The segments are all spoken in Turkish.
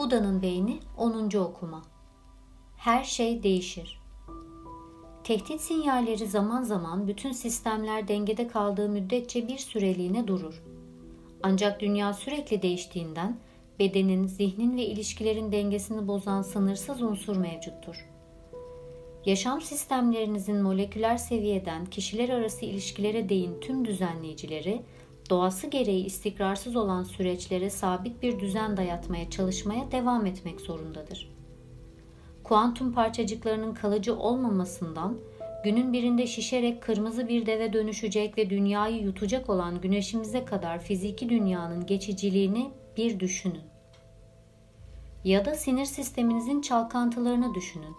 Buda'nın beyni 10. okuma. Her şey değişir. Tehdit sinyalleri zaman zaman bütün sistemler dengede kaldığı müddetçe bir süreliğine durur. Ancak dünya sürekli değiştiğinden bedenin, zihnin ve ilişkilerin dengesini bozan sınırsız unsur mevcuttur. Yaşam sistemlerinizin moleküler seviyeden kişiler arası ilişkilere değin tüm düzenleyicileri doğası gereği istikrarsız olan süreçlere sabit bir düzen dayatmaya çalışmaya devam etmek zorundadır. Kuantum parçacıklarının kalıcı olmamasından günün birinde şişerek kırmızı bir deve dönüşecek ve dünyayı yutacak olan güneşimize kadar fiziki dünyanın geçiciliğini bir düşünün. Ya da sinir sisteminizin çalkantılarını düşünün.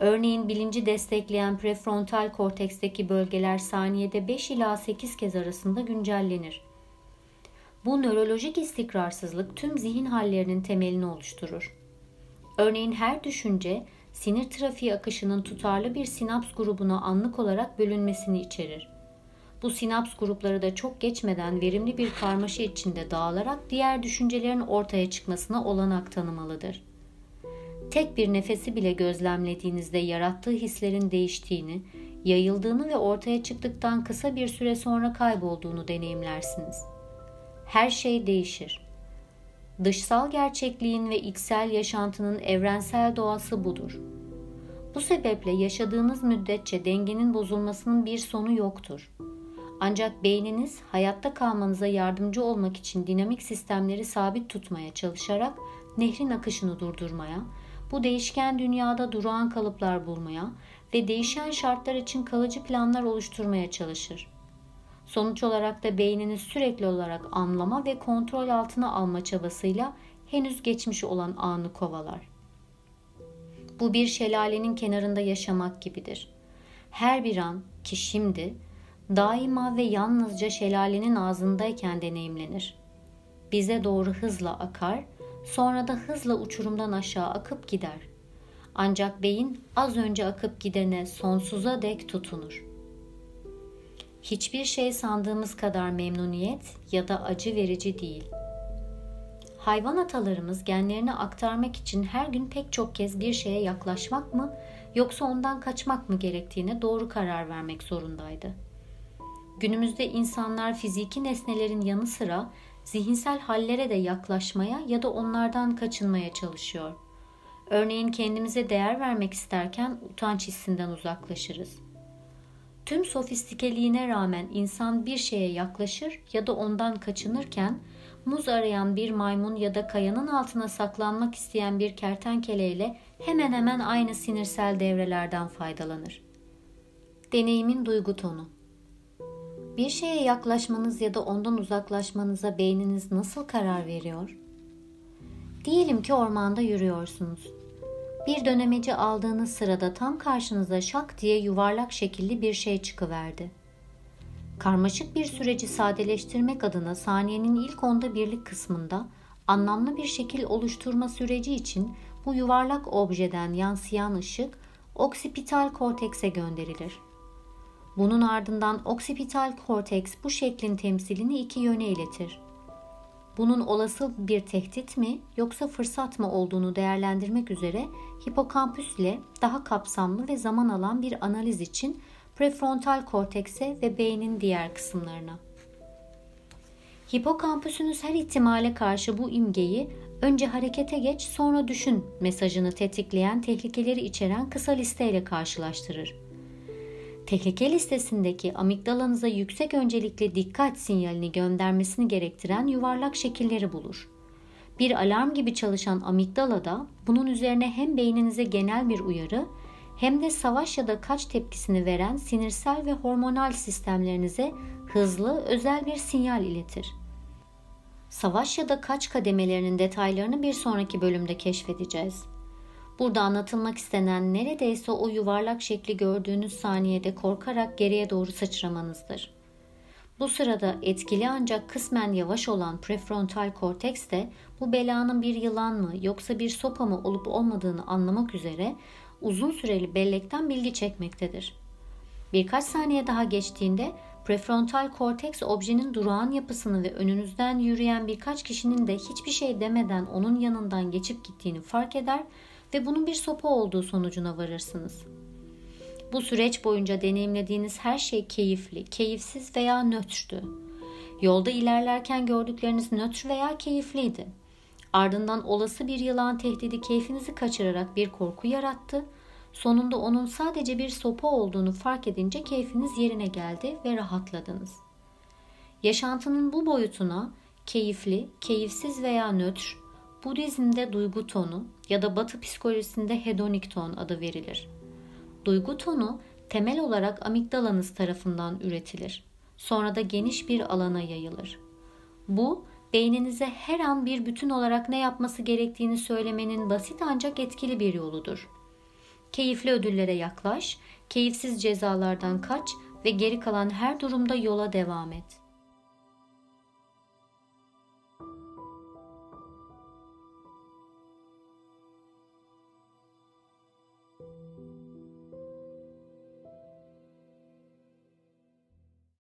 Örneğin bilinci destekleyen prefrontal korteksteki bölgeler saniyede 5 ila 8 kez arasında güncellenir. Bu nörolojik istikrarsızlık tüm zihin hallerinin temelini oluşturur. Örneğin her düşünce sinir trafiği akışının tutarlı bir sinaps grubuna anlık olarak bölünmesini içerir. Bu sinaps grupları da çok geçmeden verimli bir karmaşa içinde dağılarak diğer düşüncelerin ortaya çıkmasına olanak tanımalıdır. Tek bir nefesi bile gözlemlediğinizde yarattığı hislerin değiştiğini, yayıldığını ve ortaya çıktıktan kısa bir süre sonra kaybolduğunu deneyimlersiniz. Her şey değişir. Dışsal gerçekliğin ve içsel yaşantının evrensel doğası budur. Bu sebeple yaşadığınız müddetçe dengenin bozulmasının bir sonu yoktur. Ancak beyniniz hayatta kalmanıza yardımcı olmak için dinamik sistemleri sabit tutmaya çalışarak nehrin akışını durdurmaya, bu değişken dünyada durağan kalıplar bulmaya ve değişen şartlar için kalıcı planlar oluşturmaya çalışır. Sonuç olarak da beyniniz sürekli olarak anlama ve kontrol altına alma çabasıyla henüz geçmiş olan anı kovalar. Bu bir şelalenin kenarında yaşamak gibidir. Her bir an ki şimdi daima ve yalnızca şelalenin ağzındayken deneyimlenir. Bize doğru hızla akar, sonra da hızla uçurumdan aşağı akıp gider. Ancak beyin az önce akıp gidene sonsuza dek tutunur. Hiçbir şey sandığımız kadar memnuniyet ya da acı verici değil. Hayvan atalarımız genlerini aktarmak için her gün pek çok kez bir şeye yaklaşmak mı yoksa ondan kaçmak mı gerektiğine doğru karar vermek zorundaydı. Günümüzde insanlar fiziki nesnelerin yanı sıra zihinsel hallere de yaklaşmaya ya da onlardan kaçınmaya çalışıyor. Örneğin kendimize değer vermek isterken utanç hissinden uzaklaşırız. Tüm sofistikeliğine rağmen insan bir şeye yaklaşır ya da ondan kaçınırken muz arayan bir maymun ya da kayanın altına saklanmak isteyen bir kertenkeleyle hemen hemen aynı sinirsel devrelerden faydalanır. Deneyimin duygu tonu Bir şeye yaklaşmanız ya da ondan uzaklaşmanıza beyniniz nasıl karar veriyor? Diyelim ki ormanda yürüyorsunuz bir dönemeci aldığınız sırada tam karşınıza şak diye yuvarlak şekilli bir şey çıkıverdi. Karmaşık bir süreci sadeleştirmek adına saniyenin ilk onda birlik kısmında anlamlı bir şekil oluşturma süreci için bu yuvarlak objeden yansıyan ışık oksipital kortekse gönderilir. Bunun ardından oksipital korteks bu şeklin temsilini iki yöne iletir bunun olası bir tehdit mi yoksa fırsat mı olduğunu değerlendirmek üzere hipokampüs ile daha kapsamlı ve zaman alan bir analiz için prefrontal kortekse ve beynin diğer kısımlarına. Hipokampüsünüz her ihtimale karşı bu imgeyi önce harekete geç sonra düşün mesajını tetikleyen tehlikeleri içeren kısa listeyle karşılaştırır tehlike listesindeki amigdalanıza yüksek öncelikli dikkat sinyalini göndermesini gerektiren yuvarlak şekilleri bulur. Bir alarm gibi çalışan amigdala da bunun üzerine hem beyninize genel bir uyarı hem de savaş ya da kaç tepkisini veren sinirsel ve hormonal sistemlerinize hızlı, özel bir sinyal iletir. Savaş ya da kaç kademelerinin detaylarını bir sonraki bölümde keşfedeceğiz. Burada anlatılmak istenen neredeyse o yuvarlak şekli gördüğünüz saniyede korkarak geriye doğru sıçramanızdır. Bu sırada etkili ancak kısmen yavaş olan prefrontal korteks de bu belanın bir yılan mı yoksa bir sopa mı olup olmadığını anlamak üzere uzun süreli bellekten bilgi çekmektedir. Birkaç saniye daha geçtiğinde Prefrontal korteks objenin durağan yapısını ve önünüzden yürüyen birkaç kişinin de hiçbir şey demeden onun yanından geçip gittiğini fark eder ve bunun bir sopa olduğu sonucuna varırsınız. Bu süreç boyunca deneyimlediğiniz her şey keyifli, keyifsiz veya nötrtü. Yolda ilerlerken gördükleriniz nötr veya keyifliydi. Ardından olası bir yılan tehdidi keyfinizi kaçırarak bir korku yarattı. Sonunda onun sadece bir sopa olduğunu fark edince keyfiniz yerine geldi ve rahatladınız. Yaşantının bu boyutuna keyifli, keyifsiz veya nötr, Budizm'de duygu tonu ya da Batı psikolojisinde hedonik ton adı verilir. Duygu tonu temel olarak amigdalanız tarafından üretilir. Sonra da geniş bir alana yayılır. Bu beyninize her an bir bütün olarak ne yapması gerektiğini söylemenin basit ancak etkili bir yoludur. Keyifli ödüllere yaklaş, keyifsiz cezalardan kaç ve geri kalan her durumda yola devam et.''